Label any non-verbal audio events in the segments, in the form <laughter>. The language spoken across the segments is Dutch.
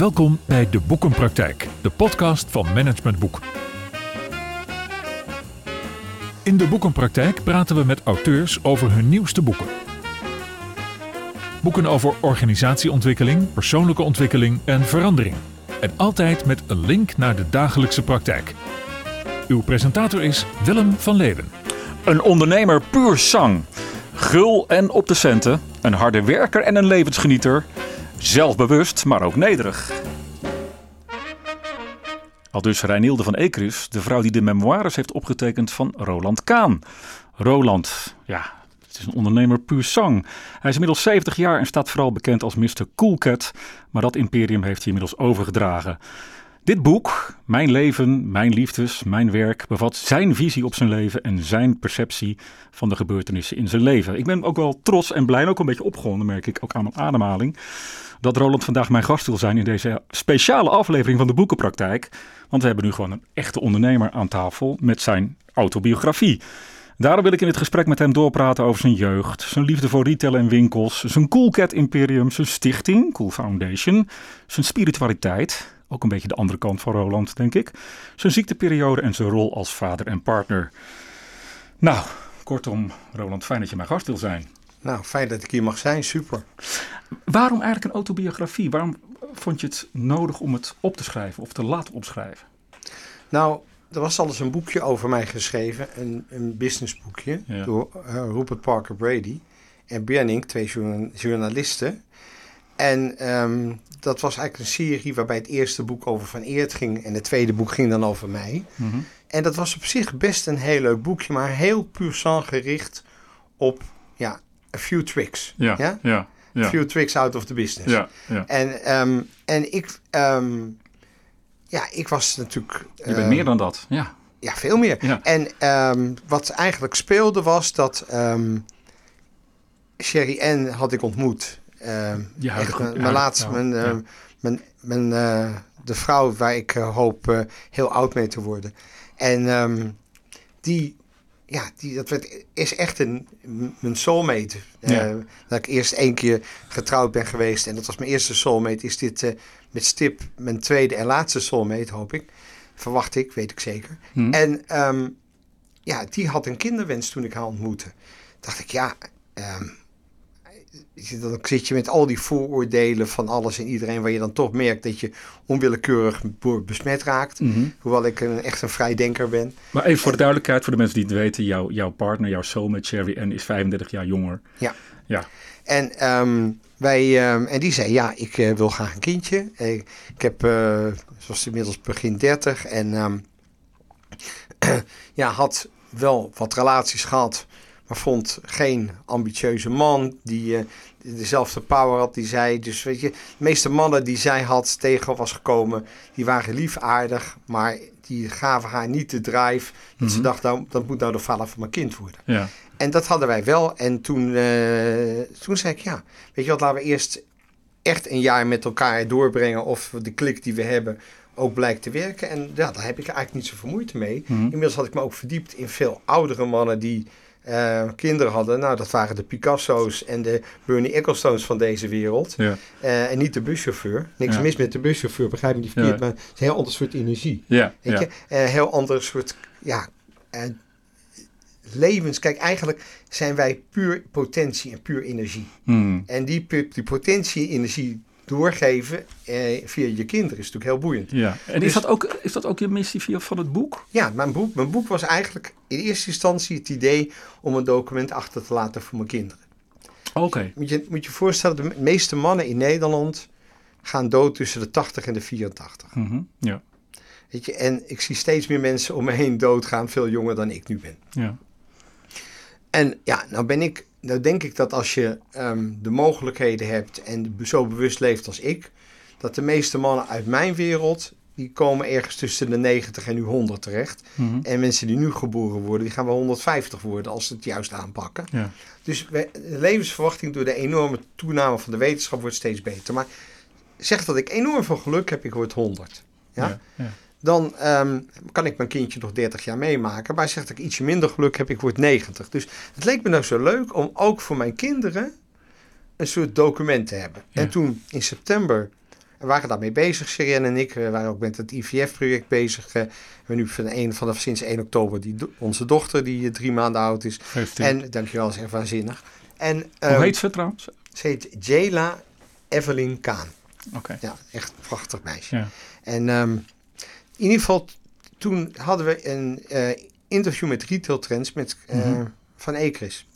Welkom bij De Boekenpraktijk, de podcast van Management Boek. In De Boekenpraktijk praten we met auteurs over hun nieuwste boeken. Boeken over organisatieontwikkeling, persoonlijke ontwikkeling en verandering. En altijd met een link naar de dagelijkse praktijk. Uw presentator is Willem van Leeuwen. Een ondernemer puur sang. Gul en op de centen. Een harde werker en een levensgenieter. Zelfbewust, maar ook nederig. Al dus Reinilde van Ekeris, de vrouw die de memoires heeft opgetekend van Roland Kaan. Roland, ja, het is een ondernemer puur sang. Hij is inmiddels 70 jaar en staat vooral bekend als Mr. Coolcat. Maar dat imperium heeft hij inmiddels overgedragen. Dit boek, Mijn leven, mijn liefdes, mijn werk, bevat zijn visie op zijn leven en zijn perceptie van de gebeurtenissen in zijn leven. Ik ben ook wel trots en blij ook een beetje opgewonden, merk ik, ook aan mijn ademhaling, dat Roland vandaag mijn gast wil zijn in deze speciale aflevering van de Boekenpraktijk. Want we hebben nu gewoon een echte ondernemer aan tafel met zijn autobiografie. Daarom wil ik in dit gesprek met hem doorpraten over zijn jeugd, zijn liefde voor retail en winkels, zijn Coolcat Imperium, zijn stichting, Cool Foundation, zijn spiritualiteit, ook een beetje de andere kant van Roland, denk ik, zijn ziekteperiode en zijn rol als vader en partner. Nou, kortom, Roland, fijn dat je mijn gast wil zijn. Nou, fijn dat ik hier mag zijn, super. Waarom eigenlijk een autobiografie? Waarom vond je het nodig om het op te schrijven of te laten opschrijven? Nou, er was al eens een boekje over mij geschreven, een, een businessboekje, Ja. door eh, Rupert Parker Brady en Branning, twee journa- journalisten. En ehm, dat was eigenlijk een serie waarbij het eerste boek over Van Eert ging en het tweede boek ging dan over mij. Mhm. En dat was op zich best een heel leuk boekje, maar heel puur sang gericht op, ja, a few tricks. Ja, Ja? ja, A few tricks out of the business. ja, ja. En, ehm, en ik, ehm, ja, ik was natuurlijk. Je bent meer dan dat, ja. Ja, veel meer. Ja. En wat eigenlijk speelde was dat Sherry Ann had ik ontmoet. Ehm, echt mijn, laatste, vrouw, mijn, ja. mijn, mijn, eh, de vrouw waar ik eh, hoop eh, heel oud mee te worden. En ehm, die, ja, die, dat werd, is echt een, mijn soulmate. Eh, dat ik eerst één keer getrouwd ben geweest en dat was mijn eerste soulmate. Is dit eh, met stip mijn tweede en laatste soulmate, hoop ik. Verwacht ik, weet ik zeker. Hm. En ehm, ja, die had een kinderwens toen ik haar ontmoette. Dacht ik, ja, dan zit je met al die vooroordelen van alles en iedereen, waar je dan toch merkt dat je onwillekeurig besmet raakt. Mhm. Hoewel ik een, echt een vrijdenker ben. Maar even voor de duidelijkheid, voor de mensen die het weten, jouw, jouw partner, jouw soulmate Sherry Ann is 35 jaar jonger. Ja. Ja, En, ehm, wij, ehm, en die zei, ja, ik eh, wil graag een kindje. Eh, ik heb, eh zoals inmiddels begin 30 en ehm, <clears throat> ja, had wel wat relaties gehad, maar vond geen ambitieuze man die eh, dezelfde power had die zij. Dus weet je, de meeste mannen die zij had tegen was gekomen, die waren lief aardig, maar die gaven haar niet de drive. Dat ze Mhm. dacht, nou, dat moet nou de vader van mijn kind worden. ja. En dat hadden wij wel. En toen, eh, toen zei ik, ja, weet je wat, laten we eerst echt een jaar met elkaar doorbrengen of de klik die we hebben ook blijkt te werken. En ja, daar heb ik eigenlijk niet zoveel moeite mee. Mhm. Inmiddels had ik me ook verdiept in veel oudere mannen die eh, kinderen hadden. Nou, dat waren de Picasso's en de Bernie Ecclestones van deze wereld. Ja. Eh, en niet de buschauffeur. Niks Ja. mis met de buschauffeur, begrijp me niet verkeerd, Ja. maar het is een heel ander soort energie. Ja, Weet ja. je? Een heel ander soort ja, eh, levens. Kijk, eigenlijk zijn wij puur potentie en puur energie. Mhm. En die, die potentie en energie doorgeven eh, via je kinderen is natuurlijk heel boeiend. ja. En is Dus- dat, ook, is dat ook je missie via- van het boek? Ja, mijn boek, mijn boek was eigenlijk in eerste instantie het idee om een document achter te laten voor mijn kinderen. Oké. Moet je moet je voorstellen, de meeste mannen in Nederland gaan dood tussen de 80 en de 84. Mhm. Ja, Weet je? En ik zie steeds meer mensen om me heen doodgaan, veel jonger dan ik nu ben. ja. En ja, nou ben ik, nou denk ik dat als je ehm, de mogelijkheden hebt en zo bewust leeft als ik, dat de meeste mannen uit mijn wereld, die komen ergens tussen de 90 en nu 100 terecht. Mhm. En mensen die nu geboren worden, die gaan wel 150 worden als ze het juist aanpakken. ja. Dus we- de levensverwachting door de enorme toename van de wetenschap wordt steeds beter. Maar zeg dat ik enorm veel geluk heb, ik word 100. Ja? ja. ja. Dan ehm, kan ik mijn kindje nog 30 jaar meemaken. Maar zeg dat ik ietsje minder geluk heb, ik word 90. Dus het leek me nou zo leuk om ook voor mijn kinderen een soort document te hebben. Ja. En toen in september We waren daarmee bezig, Sherien en ik. We waren ook met het IVF-project bezig. Uh, we nu van een, vanaf sinds 1 oktober die, onze dochter, die uh, drie maanden oud is. En dankjewel, is echt waanzinnig. En, um, Hoe heet ze trouwens? Ze heet Jayla Evelyn Kaan. Oké. Okay. Ja, echt een prachtig meisje. Ja. En um, in ieder geval, toen hadden we een uh, interview met Retail Trends met mm -hmm. Van Ekris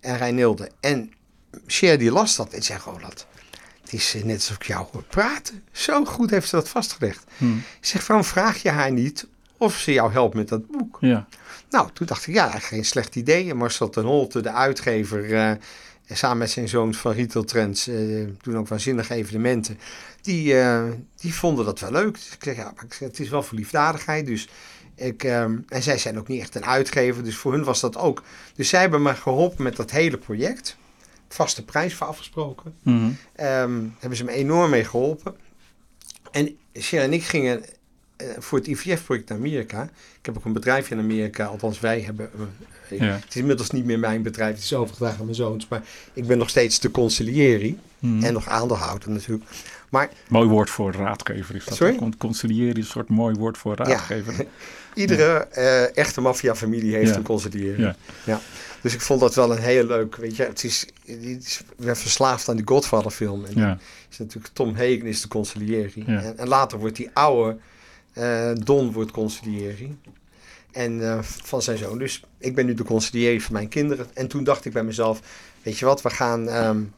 en Reinilde. En Cher die las dat en zei Roland, het is net alsof ik jou hoor praten. Zo goed heeft ze dat vastgelegd. Ik zeg, waarom vraag je haar niet of ze jou helpt met dat boek? Ja. Nou, toen dacht ik, ja, geen slecht idee. En Marcel ten Holte, de uitgever, uh, samen met zijn zoon van Retail Trends, uh, doen ook waanzinnige evenementen. Die, uh, die vonden dat wel leuk. Dus ik zeg, ja, maar het is wel voor liefdadigheid. Dus ik, um, en zij zijn ook niet echt een uitgever, dus voor hun was dat ook. Dus zij hebben me geholpen met dat hele project vaste prijs voor afgesproken. Mm -hmm. um, hebben ze me enorm mee geholpen. En Sher en ik gingen voor het IVF-project naar Amerika. Ik heb ook een bedrijf in Amerika, althans wij hebben... Ja. Het is inmiddels niet meer mijn bedrijf, het is overgedragen aan mijn zoons. Maar ik ben nog steeds de conciliëring mm -hmm. en nog aandeelhouder natuurlijk. Maar, mooi woord voor raadgever is dat. Sorry? Conciliëren is een soort mooi woord voor raadgever. Ja. <laughs> Iedere ja. uh, echte maffiafamilie heeft een conciliëring. Ja. Dus ik vond dat wel een heel leuk, weet je, het is, ik ben verslaafd aan die Godfather film. En ja. is natuurlijk Tom Hagen is de conciliëring. En, en, later wordt die oude uh, Don wordt conciliëring. En uh, van zijn zoon. Dus ik ben nu de conciliëring van mijn kinderen. En toen dacht ik bij mezelf, weet je wat, we gaan um,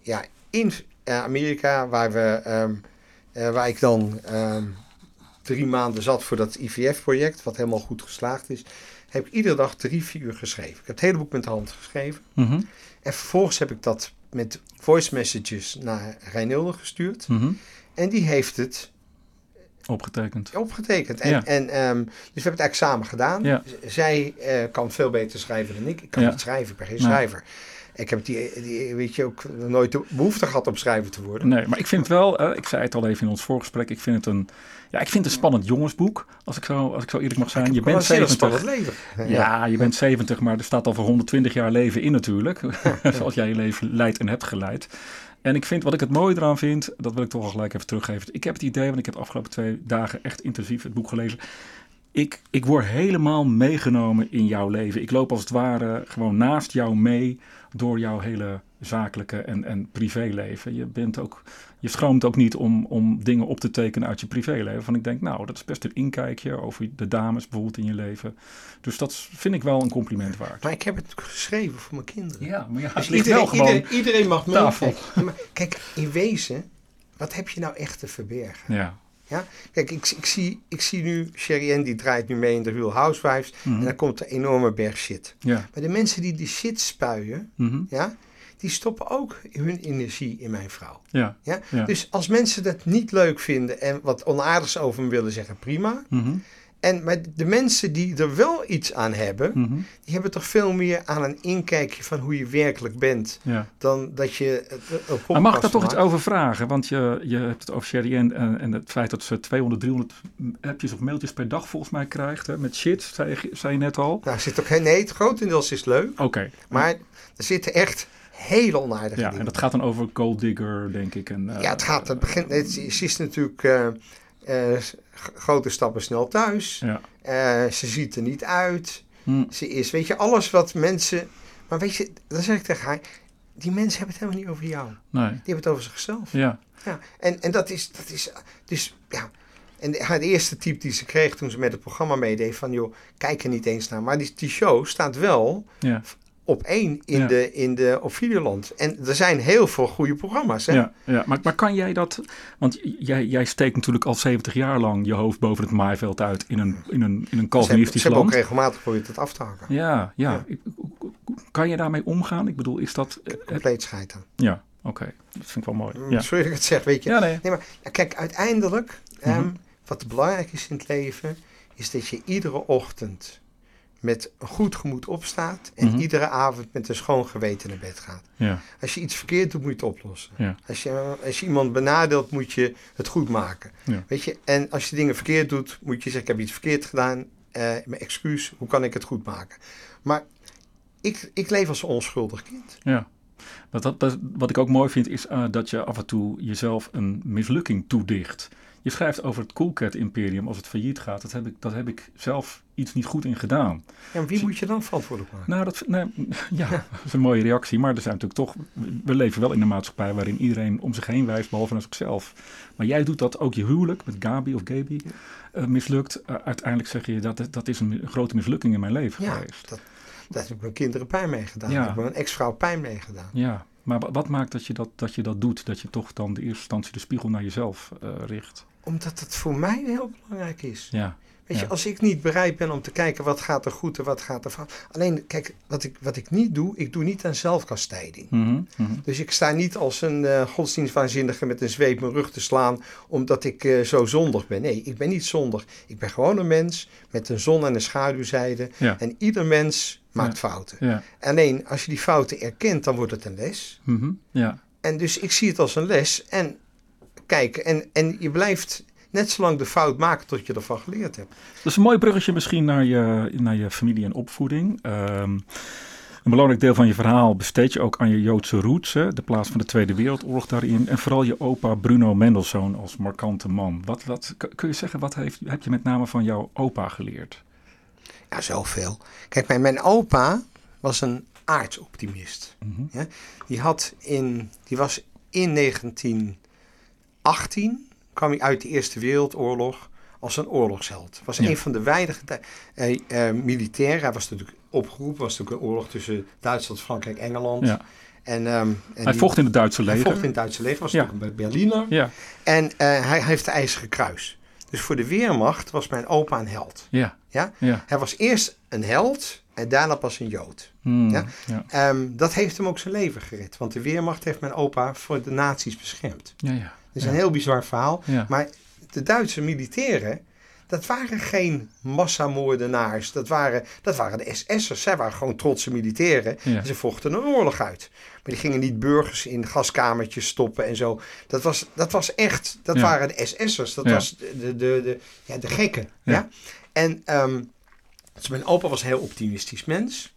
ja, in uh, Amerika, waar, we, um, waar ik dan um, drie maanden zat voor dat IVF-project, wat helemaal goed geslaagd is heb ik iedere dag drie, vier uur geschreven. Ik heb het hele boek met de hand geschreven. Mm -hmm. En vervolgens heb ik dat met voice messages naar Reinilde gestuurd. Mm -hmm. En die heeft het opgetekend. Opgetekend. En, ja. en, um, dus we hebben het eigenlijk samen gedaan. Ja. Zij uh, kan veel beter schrijven dan ik. Ik kan Ja. niet schrijven, ik ben geen schrijver. Ik heb die, die, weet je, ook nooit de behoefte gehad om schrijver te worden. Nee, maar ik vind wel, uh, ik zei het al even in ons voorgesprek, ik vind het een, ja, ik vind het een spannend jongensboek, als ik zo, als ik zo eerlijk mag zijn. Je bent 70. Leven. Ja, je bent 70, maar er staat al voor 120 jaar leven in natuurlijk. <laughs> Zoals jij je leven leidt en hebt geleid. En ik vind, wat ik het mooie eraan vind, dat wil ik toch wel gelijk even teruggeven. Ik heb het idee, want ik heb de afgelopen twee dagen echt intensief het boek gelezen. Ik, ik word helemaal meegenomen in jouw leven. Ik loop als het ware gewoon naast jou mee door jouw hele zakelijke en, en privéleven. Je, bent ook, je schroomt ook niet om, om dingen op te tekenen uit je privéleven. Van ik denk, nou, dat is best een inkijkje over de dames bijvoorbeeld in je leven. Dus dat vind ik wel een compliment waard. Maar ik heb het geschreven voor mijn kinderen. Ja, maar ja, Dus het ligt iedereen, wel gewoon iedereen, iedereen mag tafel. maar Kijk, in wezen, wat heb je nou echt te verbergen? Ja, Ja? Kijk, ik, ik, zie, ik zie nu, Sherry die draait nu mee in de Real Housewives. Mhm. En dan komt een enorme berg shit. ja. Maar de mensen die die shit spuien, Mhm. ja, die stoppen ook hun energie in mijn vrouw. ja. Ja? Ja. Dus als mensen dat niet leuk vinden en wat onaardigs over me willen zeggen, prima. Mhm. En maar de mensen die er wel iets aan hebben, Mhm. die hebben toch veel meer aan een inkijkje van hoe je werkelijk bent. ja. Dan dat je Maar mag ik daar toch iets over vragen? Want je, je hebt het over Sherry en, en het feit dat ze 200, 300 appjes of mailtjes per dag volgens mij krijgt. Hè, met shit, zei, je- zei je net al. Nou, zit ook, nee, het grotendeels is leuk, Oké. maar er zitten echt hele onaardige Ja, dingen. en dat gaat dan over Gold Digger, denk ik. En, eh, ja, het gaat, het begint, het is, ze is natuurlijk eh, eh, grote stappen snel thuis. Ja. Eh, ze ziet er niet uit. Hm, Ze is, weet je, alles wat mensen... Maar weet je, dan zeg ik tegen haar, die mensen hebben het helemaal niet over jou. nee. Die hebben het over zichzelf. Ja. Ja, en, en dat is, dat is, dus ja. En de- haar eerste tip die ze kreeg toen ze met het programma meedeed van, joh, kijk er niet eens naar. Maar die, die show staat wel Ja. Op één in, Ja. de, in de, op Videoland. En er zijn heel veel goede programma's, hè? Ja, ja. Maar, maar kan jij dat... Want jij, jij steekt natuurlijk al 70 jaar lang je hoofd boven het maaiveld uit in een, in een, in een ze hebben, Calvinistisch ze hebben ook land. regelmatig geprobeerd het af te hakken. Ja, ja. Kan je daarmee omgaan? Ik bedoel, is dat... eh, eh, Compleet scheiden. ja, oké. Dat vind ik wel mooi. Ja, Sorry dat ik het zeg, weet je. ja nee. Nee, maar kijk, uiteindelijk, ehm, Mhm. wat belangrijk is in het leven, is dat je iedere ochtend met goed gemoed opstaat en Mhm. iedere avond met een schoon geweten naar bed gaat. Ja, Als je iets verkeerd doet, moet je het oplossen. Ja. Als, je, als je iemand benadeelt, moet je het goed maken. Ja. Weet je? En als je dingen verkeerd doet, moet je zeggen, ik heb iets verkeerd gedaan. eh mijn excuus, hoe kan ik het goed maken? Maar ik, ik leef als een onschuldig kind. ja. Wat, dat, dat, wat ik ook mooi vind is uh, dat je af en toe jezelf een mislukking toedicht. Je schrijft over het Coolcat Imperium als het failliet gaat. Dat heb ik, dat heb ik zelf iets niet goed in gedaan. Ja, wie moet je dan verantwoordelijk maken? Nou, dat, <laughs> ja, dat is een mooie reactie. Maar er zijn natuurlijk toch... We leven wel in een maatschappij waarin iedereen om zich heen wijst, behalve naar zichzelf. Maar jij doet dat ook je huwelijk met Gabi of Gabi uh, mislukt. Uh, uiteindelijk zeg je dat dat is een grote mislukking in mijn leven ja, geweest. Dat, daar heb ik mijn kinderen pijn mee gedaan. Ja. Daar heb ik mijn ex-vrouw pijn mee gedaan. Ja, maar wat maakt dat je dat, dat je dat doet? Dat je toch dan de eerste instantie de spiegel naar jezelf uh, richt? Omdat het voor mij heel belangrijk is. Ja. Weet je, als ik niet bereid ben om te kijken wat gaat er goed en wat gaat er fout. Alleen, kijk, wat ik, wat ik niet doe, ik doe niet aan zelfkastijding. Mhm. Dus ik sta niet als een eh godsdienstwaanzinnige met een zweep mijn rug te slaan omdat ik eh, zo zondig ben. Nee, ik ben niet zondig. Ik ben gewoon een mens met een zon- en een schaduwzijde. Ja. En ieder mens maakt fouten. Alleen, als je die fouten erkent, dan wordt het een les. Mhm, ja. En dus ik zie het als een les. En kijk, en, en je blijft net zo lang de fout maken tot je ervan geleerd hebt. Dat is een mooi bruggetje misschien naar je, naar je familie en opvoeding. Ehm, een belangrijk deel van je verhaal besteed je ook aan je Joodse roots, hè, de plaats van de Tweede Wereldoorlog daarin. En vooral je opa Bruno Mendelssohn als markante man. Wat, wat, kun je zeggen, wat heeft, heb je met name van jouw opa geleerd? Ja, zoveel. Kijk, mijn, mijn opa was een aardsoptimist. Mhm. Ja? Die, had in, die was in 1918, kwam hij uit de Eerste Wereldoorlog als een oorlogsheld. Was Ja. een van de weinige uh, militairen. Hij was natuurlijk opgeroepen. was natuurlijk een oorlog tussen Duitsland, Frankrijk, Engeland. Ja. En, um, en hij die, vocht in het Duitse hij leger. vocht in het Duitse leger. Was Ja. natuurlijk een Berliner. Ja, En uh, hij heeft de IJzeren Kruis. Dus voor de Weermacht was mijn opa een held. ja, Ja? ja. Hij was eerst een held en daarna pas een Jood. Hmm, Ja? ja. Um, dat heeft hem ook zijn leven gered. Want de Weermacht heeft mijn opa voor de nazi's beschermd. ja, ja. Is een heel bizar verhaal. Maar de Duitse militairen, dat waren geen massamoordenaars. Dat waren, dat waren de SS'ers. Zij waren gewoon trotse militairen. Ja. En ze vochten een oorlog uit. Maar die gingen niet burgers in gaskamertjes stoppen en zo. Dat was, dat was echt, dat Ja. waren de SS'ers. Dat Ja. was de, de, de, de, ja, de gekken. Ja. Ja. En ehm, dus mijn opa was een heel optimistisch mens.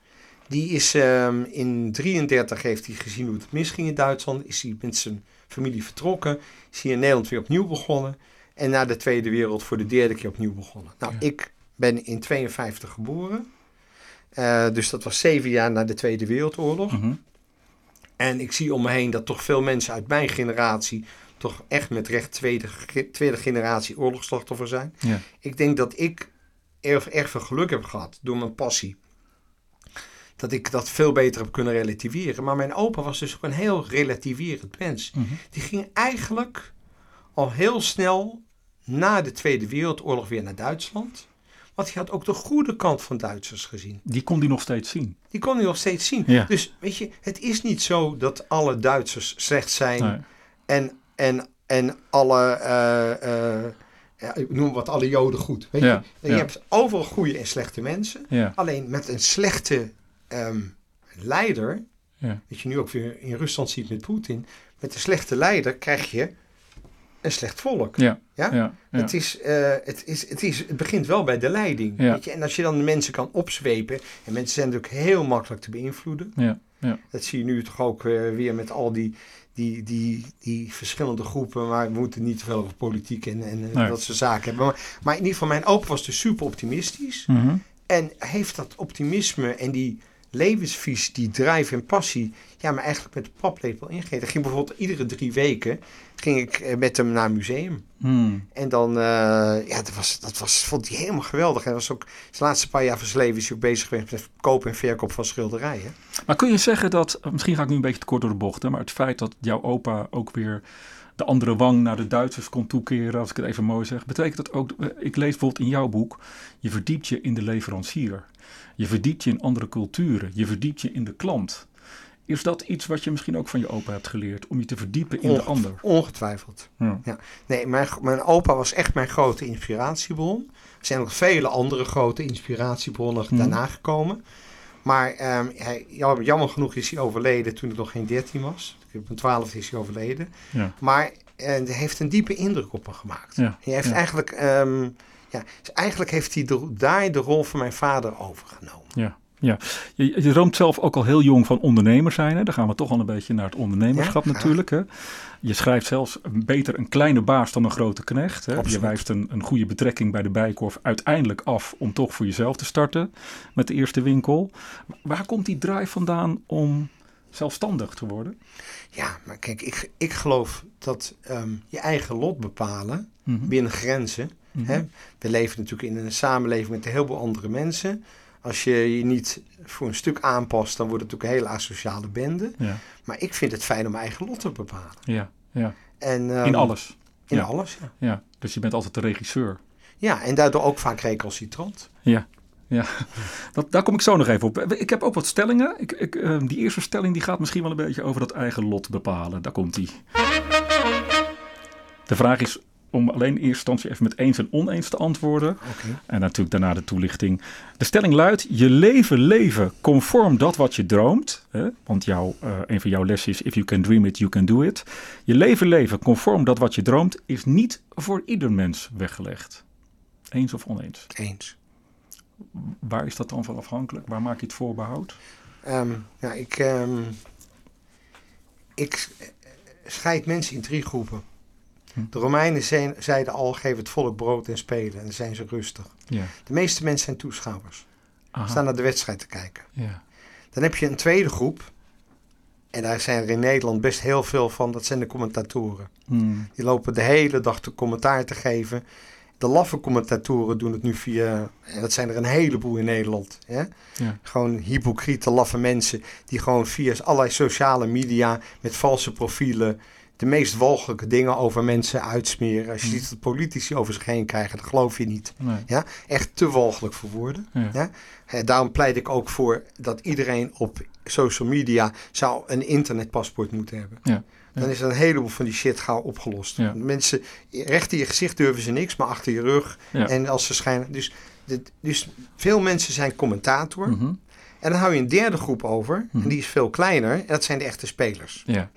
Die is ehm, in 33 heeft hij gezien hoe het misging in Duitsland. Is hij met zijn familie vertrokken. Is hij in Nederland weer opnieuw begonnen. En na de Tweede Wereld voor de derde keer opnieuw begonnen. Nou, Ja. ik ben in 52 geboren. Eh, dus dat was zeven jaar na de Tweede Wereldoorlog. Mhm. En ik zie om me heen dat toch veel mensen uit mijn generatie... toch echt met recht tweede, tweede generatie oorlogsslachtoffer zijn. ja. Ik denk dat ik erg, erg veel geluk heb gehad door mijn passie. Dat ik dat veel beter heb kunnen relativeren. Maar mijn opa was dus ook een heel relativerend mens. Mhm. Die ging eigenlijk al heel snel na de Tweede Wereldoorlog weer naar Duitsland. Want hij had ook de goede kant van Duitsers gezien. Die kon die nog steeds zien. Die kon hij nog steeds zien. Ja. Dus weet je, het is niet zo dat alle Duitsers slecht zijn. Nee. En, en, en alle, eh, eh, ja, ik noem wat, alle Joden goed. Weet Ja, je? je hebt overal goede en slechte mensen. Alleen met een slechte ehm, leider, ja, wat je nu ook weer in Rusland ziet met Poetin. Met een slechte leider krijg je een slecht volk. ja, Ja? ja. ja. Het, is, eh, het, is, het, is, het begint wel bij de leiding. Weet je? En als je dan de mensen kan opzwepen. En mensen zijn natuurlijk heel makkelijk te beïnvloeden. ja, ja. Dat zie je nu toch ook eh, weer met al die, die, die, die verschillende groepen. Maar we moeten niet te veel over politiek en, en eh, Nee. dat soort zaken hebben. Maar, maar in ieder geval, mijn opa was dus super optimistisch. Mhm. En heeft dat optimisme en die levensvisie, die drive en passie, ja, maar eigenlijk met de paplepel ingegeten. Ik ging bijvoorbeeld iedere drie weken ging ik eh, met hem naar een museum. Hmm. En dan, eh, ja, dat, was, dat was, vond hij helemaal geweldig. En was ook, zijn laatste paar jaar van zijn leven is hij ook bezig geweest met kopen en verkoop van schilderijen. Maar kun je zeggen dat, misschien ga ik nu een beetje te kort door de bocht, hè, maar het feit dat jouw opa ook weer de andere wang naar de Duitsers kon toekeren, als ik het even mooi zeg, betekent dat ook, eh, ik lees bijvoorbeeld in jouw boek, je verdiept je in de leverancier. Je verdiept je in andere culturen. Je verdiept je in de klant. Is dat iets wat je misschien ook van je opa hebt geleerd, om je te verdiepen in de ander? Ongetwijfeld. Ja. Ja. Nee, mijn, mijn opa was echt mijn grote inspiratiebron. Er zijn nog vele andere grote inspiratiebronnen Mhm. daarna gekomen. Maar ehm, hij, jammer, jammer genoeg is hij overleden toen ik nog geen 13 was. Op mijn 12 is hij overleden. Ja. Maar eh, hij heeft een diepe indruk op me gemaakt. Ja, Hij heeft ja. eigenlijk, ehm, ja, dus eigenlijk heeft hij de- daar de rol van mijn vader overgenomen. Ja. Ja, je, je droomt zelf ook al heel jong van ondernemer zijn. Hè? Dan gaan we toch al een beetje naar het ondernemerschap Ja, natuurlijk. Hè? Je schrijft zelfs beter een kleine baas dan een grote knecht. Hè? Je wijst een, een goede betrekking bij de Bijkorf uiteindelijk af om toch voor jezelf te starten met de eerste winkel. Waar komt die drive vandaan om zelfstandig te worden? Ja, maar kijk, ik, ik geloof dat ehm, je eigen lot bepalen Mhm. binnen grenzen. Mhm. Hè? We leven natuurlijk in een samenleving met een heleboel andere mensen. Als je je niet voor een stuk aanpast, dan wordt het natuurlijk een hele asociale bende. Ja, Maar ik vind het fijn om mijn eigen lot te bepalen. ja, ja. En, ehm, in alles. In Ja. alles, ja. Ja, dus je bent altijd de regisseur. Ja, en daardoor ook vaak recalcitrant. Ja, ja. <laughs> Dat, daar kom ik zo nog even op. Ik heb ook wat stellingen. Ik, ik, eh, die eerste stelling die gaat misschien wel een beetje over dat eigen lot bepalen. Daar komt die. De vraag is om alleen in eerste instantie even met eens en oneens te antwoorden. En natuurlijk daarna de toelichting. De stelling luidt: je leven leven conform dat wat je droomt. Hè? Want jouw, eh, een van jouw lessen is: if you can dream it, you can do it. Je leven leven conform dat wat je droomt is niet voor ieder mens weggelegd. Eens of oneens? Eens. Waar is dat dan van afhankelijk? Waar maak je het voorbehoud? Ehm, ja, ik, ehm, ik scheid mensen in drie groepen. Hm. De Romeinen zijn- zeiden al, geef het volk brood en spelen. En dan zijn ze rustig. Ja. De meeste mensen zijn toeschouwers. Aha. Staan naar de wedstrijd te kijken. Ja. Dan heb je een tweede groep. En daar zijn er in Nederland best heel veel van. Dat zijn de commentatoren. Hmm. Die lopen de hele dag te commentaar te geven. De laffe commentatoren doen het nu via... En dat zijn er een heleboel in Nederland. Hè? Ja. Gewoon hypocriete, laffe mensen... die gewoon via allerlei sociale media... met valse profielen... de meest walgelijke dingen over mensen uitsmeren. Als je Hmm. ziet dat politici over zich heen krijgen... dat geloof je niet. Nee. Ja? Echt te walgelijk voor woorden. Ja. Ja? Daarom pleit ik ook voor dat iedereen op social media... zou een internetpaspoort moeten hebben. Ja. Dan is er een heleboel van die shit gauw opgelost. Ja. Mensen, recht in je gezicht durven ze niks, maar achter je rug. En als ze schijnen. Dus, dit- dus veel mensen zijn commentator. Mhm. En dan hou je een derde groep over. Mhm. En die is veel kleiner. En dat zijn de echte spelers. Ja.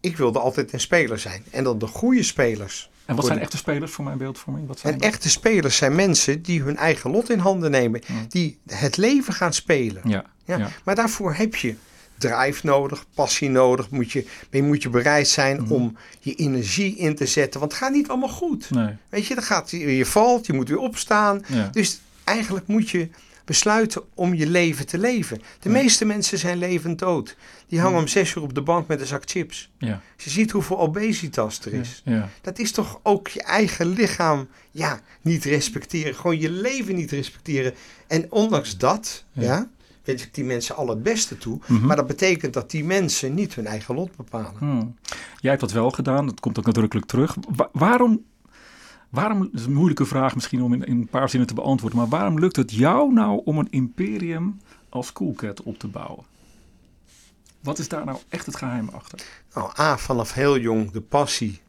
Ik wilde altijd een speler zijn. En dan de goede spelers. En wat zijn echte spelers voor mijn beeldvorming? Wat zijn En dat? echte spelers zijn mensen die hun eigen lot in handen nemen. Ja. Die het leven gaan spelen. Ja. Ja. Ja. Maar daarvoor heb je drive nodig, passie nodig. Moet je, je moet je bereid zijn Mhm. om je energie in te zetten. Want het gaat niet allemaal goed. Nee. Weet je, dan gaat, je, je valt, je moet weer opstaan. Ja. Dus eigenlijk moet je besluiten om je leven te leven. De Ja. meeste mensen zijn levend dood. Die hangen Ja. om zes uur op de bank met een zak chips. Ja. Je ziet hoeveel obesitas er is. Ja. Dat is toch ook je eigen lichaam ja, niet respecteren. Gewoon je leven niet respecteren. En ondanks dat, Ja. wens ik die mensen al het beste toe. Mhm. Maar dat betekent dat die mensen niet hun eigen lot bepalen. Hmm. Jij hebt dat wel gedaan, dat komt ook nadrukkelijk terug. Wa- waarom, waarom, dat is een moeilijke vraag misschien om in, in een paar zinnen te beantwoorden, maar waarom lukt het jou nou om een imperium als Coolcat op te bouwen? Wat is daar nou echt het geheim achter? Nou, A, vanaf heel jong de passie.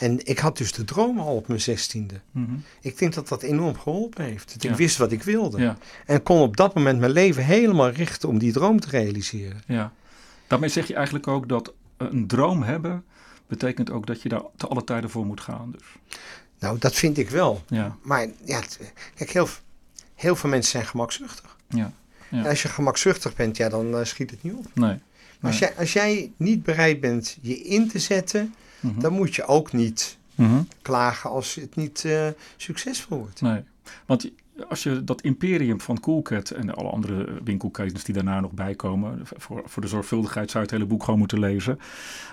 En ik had dus de droom al op mijn zestiende. Mhm. Ik denk dat dat enorm geholpen heeft. Dat Ja. ik wist wat ik wilde. Ja, En kon op dat moment mijn leven helemaal richten om die droom te realiseren. ja. Daarmee zeg je eigenlijk ook dat een droom hebben betekent ook dat je daar te alle tijden voor moet gaan. Dus. Nou, dat vind ik wel. Ja, Maar ja, kijk, heel, heel veel mensen zijn gemakzuchtig. ja, Ja. En als je gemakzuchtig bent, ja, dan eh, schiet het niet op. nee. Maar als jij, als jij niet bereid bent je in te zetten, Mhm. dan moet je ook niet Mhm. klagen als het niet eh, succesvol wordt. Nee, want als je dat imperium van Coolcat en alle andere winkelketens die daarna nog bij komen, voor, voor de zorgvuldigheid zou je het hele boek gewoon moeten lezen,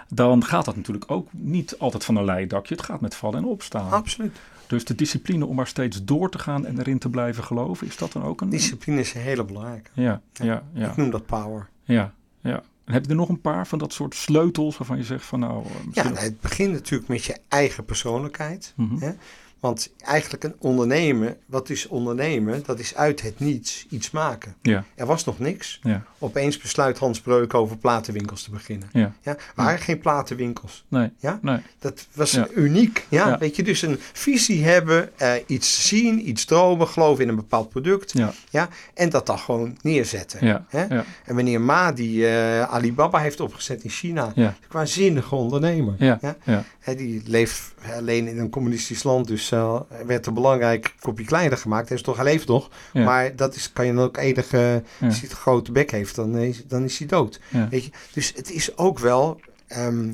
dan gaat dat natuurlijk ook niet altijd van een leidakje. Het gaat met vallen en opstaan. Absoluut. Dus de discipline om maar steeds door te gaan en erin te blijven geloven, is dat dan ook een... Discipline is een hele belangrijke. Ja, ja, ja, Ik noem dat power. ja, ja. En heb je er nog een paar van dat soort sleutels waarvan je zegt van nou... eh, Ja, misschien nou, het begint natuurlijk met je eigen persoonlijkheid. Mhm. hè. Want eigenlijk een ondernemen, wat is ondernemen? Dat is uit het niets iets maken. Ja, Er was nog niks. ja, Opeens besluit Hans Breuk over platenwinkels te beginnen. ja. Ja, waren geen platenwinkels. Nee, Ja? nee. Dat was uniek. Ja? Weet je, dus een visie hebben, eh, iets zien, iets dromen, geloven in een bepaald product. Ja, Ja? En dat dan gewoon neerzetten. ja, Hè? En wanneer Ma die eh, Alibaba heeft opgezet in China, ja, qua zinnige ondernemer. ja, Ja? ja. Hè, die leeft alleen in een communistisch land, dus Werd een belangrijk kopje kleiner gemaakt. Hij is toch, hij leeft nog. Ja. Maar dat is, kan je dan ook enige, als hij een grote bek heeft, dan is, dan is hij dood. Weet je? Dus het is ook wel, ehm,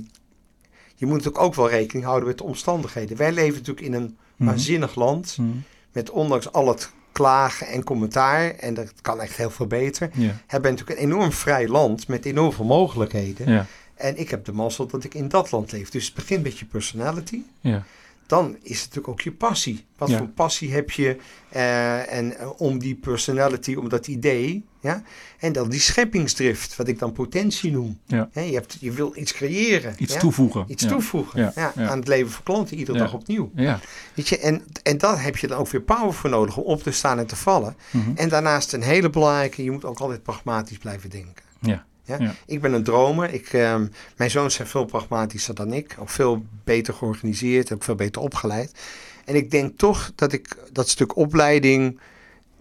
je moet natuurlijk ook wel rekening houden met de omstandigheden. Wij leven natuurlijk in een Mhm. waanzinnig land, Mhm. met ondanks al het klagen en commentaar, en dat kan echt heel veel beter, Ja. hebben natuurlijk een enorm vrij land met enorm veel mogelijkheden. Ja. En ik heb de mazzel dat ik in dat land leef. Dus het begint met je personality. Ja. Dan is het natuurlijk ook je passie. Wat Ja. voor passie heb je eh, en, eh, om die personality, om dat idee. Ja? En dan die scheppingsdrift, wat ik dan potentie noem. Ja. Je, hebt, je wil iets creëren. Iets ja? toevoegen. Iets toevoegen aan het leven van klanten, iedere dag opnieuw. Ja. Weet je? En, en daar heb je dan ook weer power voor nodig om op te staan en te vallen. Mhm. En daarnaast een hele belangrijke, je moet ook altijd pragmatisch blijven denken. Ja. Ja? Ja. Ik ben een dromer. Ik, ehm, mijn zoons zijn veel pragmatischer dan ik. Ook veel beter georganiseerd, ook veel beter opgeleid. En ik denk toch dat ik dat stuk opleiding,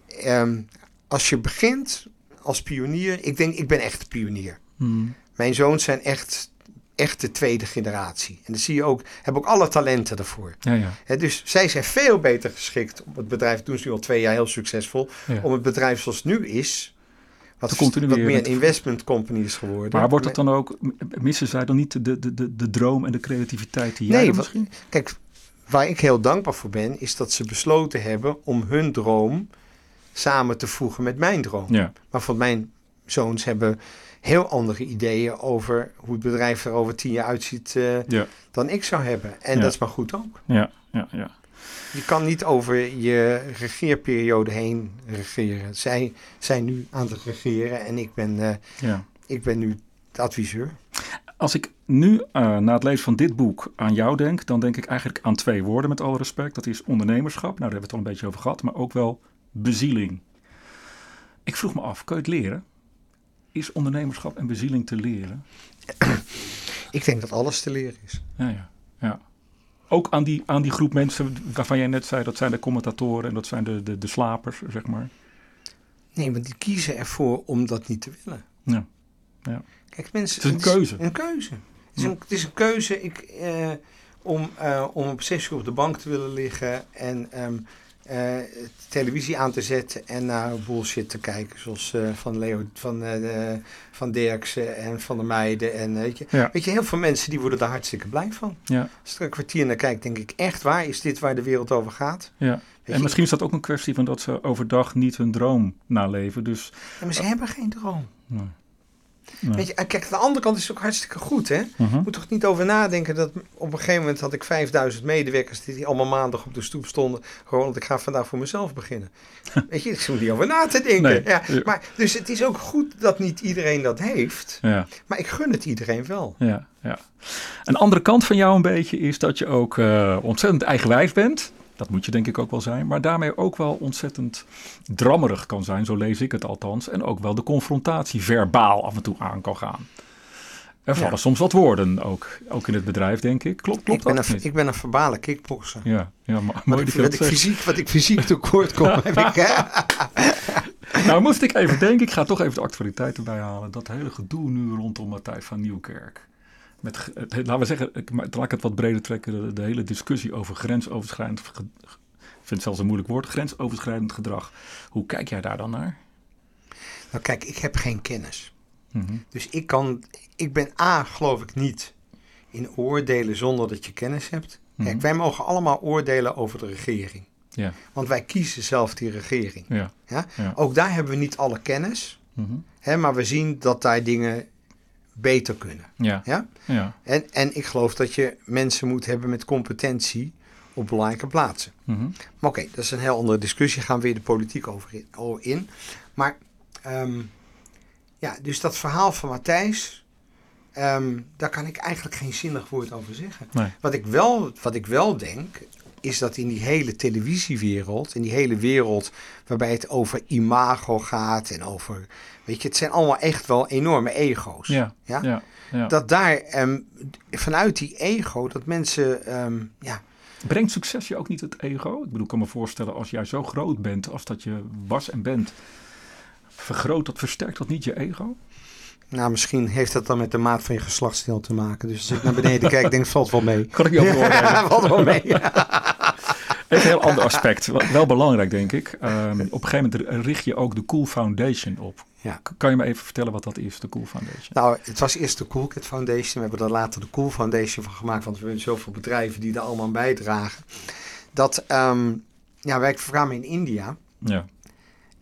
ehm, als je begint als pionier, ik denk, ik ben echt pionier. Mhm. Mijn zoons zijn echt, echt de tweede generatie. En dan zie je ook, hebben ook alle talenten ervoor. Ja, ja. Dus zij zijn veel beter geschikt om het bedrijf, doen ze nu al twee jaar heel succesvol, Ja. om het bedrijf zoals het nu is, wat, wat meer een investment company is geworden. Maar wordt het dan ook, missen zij dan niet de, de, de, de droom en de creativiteit die jij Nee, misschien? Kijk, waar ik heel dankbaar voor ben, is dat ze besloten hebben om hun droom samen te voegen met mijn droom. Ja. Maar van mijn zoons hebben heel andere ideeën over hoe het bedrijf er over tien jaar uitziet eh, Ja. dan ik zou hebben. En Ja. dat is maar goed ook. Ja, ja, ja. Je kan niet over je regeerperiode heen regeren. Zij zijn nu aan het regeren en ik ben, eh, ja. ik ben nu de adviseur. Als ik nu eh, na het lezen van dit boek aan jou denk, dan denk ik eigenlijk aan twee woorden met alle respect. Dat is ondernemerschap, nou daar hebben we het al een beetje over gehad, maar ook wel bezieling. Ik vroeg me af, kun je het leren? Is ondernemerschap en bezieling te leren? Ik denk dat alles te leren is. Ja, ja, ja. Ook aan die, aan die groep mensen waarvan jij net zei, dat zijn de commentatoren en dat zijn de, de, de slapers, zeg maar. Nee, want die kiezen ervoor om dat niet te willen. Ja. Ja. Kijk, mensen, Het is een keuze. Een keuze. Het is een, het is een keuze ik, eh, om, eh, om op zes uur op de bank te willen liggen en ehm, eh, televisie aan te zetten en naar bullshit te kijken. Zoals eh, van Leo, van, de- van Derksen en van der Meijden. En, weet, je. Ja. weet je, heel veel mensen die worden daar hartstikke blij van. Ja, Als ik er een kwartier naar kijk, denk ik echt waar is dit waar de wereld over gaat? ja. Weet En je, misschien is dat ook een kwestie van dat ze overdag niet hun droom naleven. Dus ja, maar ze hebben geen droom. nee. Weet je, kijk, aan de andere kant is het ook hartstikke goed, hè? Mhm. Je moet toch niet over nadenken dat op een gegeven moment had ik 5000 medewerkers die allemaal maandag op de stoep stonden. Gewoon, want ik ga vandaag voor mezelf beginnen. <laughs> Weet je, ik hoef niet over na te denken. Nee. Ja, maar, dus het is ook goed dat niet iedereen dat heeft. Ja, Maar ik gun het iedereen wel. ja, ja. Een andere kant van jou een beetje is dat je ook eh, ontzettend eigenwijs bent. Dat moet je denk ik ook wel zijn. Maar daarmee ook wel ontzettend drammerig kan zijn. Zo lees ik het althans. En ook wel de confrontatie verbaal af en toe aan kan gaan. Er vallen Ja. soms wat woorden ook, ook in het bedrijf, denk ik. Klopt, klopt ik, ben dat een, niet? ik ben een verbale kickboxer. Ja, ja maar, Wat ik, wat, ik fysiek, wat ik fysiek tekort kom, <laughs> heb ik. Hè? Nou moest ik even denken, ik ga toch even de actualiteit erbij halen. Dat hele gedoe nu rondom Matthijs van Nieuwkerk. Met, laten we zeggen, ik, laat ik het wat breder trekken. De, de hele discussie over grensoverschrijdend, ge- ik vind het zelfs een moeilijk woord, grensoverschrijdend gedrag. Hoe kijk jij daar dan naar? Nou kijk, ik heb geen kennis. Mhm. Dus ik kan, ik ben A, geloof ik niet in oordelen zonder dat je kennis hebt. Kijk, Mhm. wij mogen allemaal oordelen over de regering. Ja, Want wij kiezen zelf die regering. ja. Ja? Ja. Ook daar hebben we niet alle kennis. Mhm. Hè, maar we zien dat daar dingen beter kunnen. ja, Ja? ja. En, en ik geloof dat je mensen moet hebben met competentie op belangrijke plaatsen. Mhm. Maar oké, dat is een heel andere discussie. Gaan we weer de politiek over in. over in. Maar ehm, ja, dus dat verhaal van Matthijs, ehm, daar kan ik eigenlijk geen zinnig woord over zeggen. Nee. Wat ik wel, wat ik wel denk, is dat in die hele televisiewereld, in die hele wereld waarbij het over imago gaat en over, weet je, het zijn allemaal echt wel enorme ego's. Ja, Ja? ja, ja. Dat daar ehm, vanuit die ego, dat mensen, ehm, ja, Brengt succes je ook niet het ego? Ik bedoel, ik kan me voorstellen als jij zo groot bent als dat je was en bent. Vergroot dat, versterkt dat niet je ego? Nou, misschien heeft dat dan met de maat van je geslachtsdeel te maken. Dus als ik naar beneden kijk, denk ik, valt wel mee. <laughs> Kan ik niet over oordelen. valt wel mee. Een heel ander aspect. Wel belangrijk, denk ik. Um, op een gegeven moment richt je ook de Cool Foundation op. Ja. Kan je me even vertellen wat dat is, de Cool Foundation? Nou, het was eerst de Cool Kid Foundation. We hebben er later de Cool Foundation van gemaakt. Want we hebben zoveel bedrijven die er allemaal aan bijdragen. Dat, um, ja, wij kwamen in India. Ja.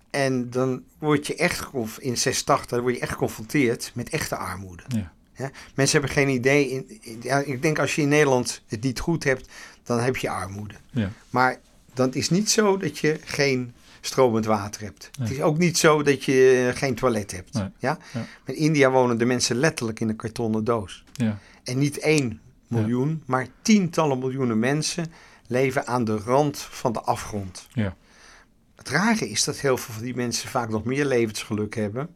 En dan word je echt, of in 86, word je echt geconfronteerd met echte armoede. Ja. Ja? Mensen hebben geen idee. In, ja, ik denk als je in Nederland het niet goed hebt, dan heb je armoede. Ja. Maar dan is niet zo dat je geen stromend water hebt. Het is ook niet zo dat je geen toilet hebt. Ja? ja? In India wonen de mensen letterlijk in een kartonnen doos. Ja. En niet één miljoen, maar tientallen miljoenen mensen leven aan de rand van de afgrond. Ja. Het rare is dat heel veel van die mensen vaak nog meer levensgeluk hebben.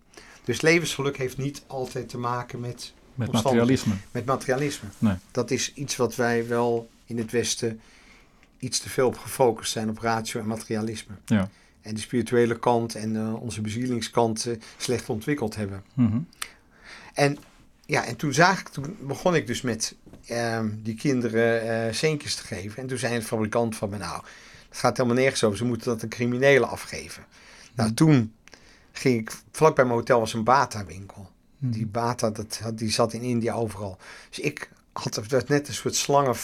Dus levensgeluk heeft niet altijd te maken met met materialisme. Met materialisme. Nee. Dat is iets wat wij wel in het Westen iets te veel op gefocust zijn, op ratio en materialisme. Ja. En de spirituele kant en uh, onze bezielingskant uh, slecht ontwikkeld hebben. Mm En ja, en toen, zag ik, toen begon ik dus met uh, die kinderen uh, centjes te geven. En toen zei de fabrikant van me, nou, het gaat helemaal nergens over. Ze moeten dat een criminele afgeven. Nou, mhm. toen ging ik, vlak bij mijn hotel was een Bata-winkel. Hmm. Die Bata, dat, die zat in India overal. Dus ik had het net een soort slangen.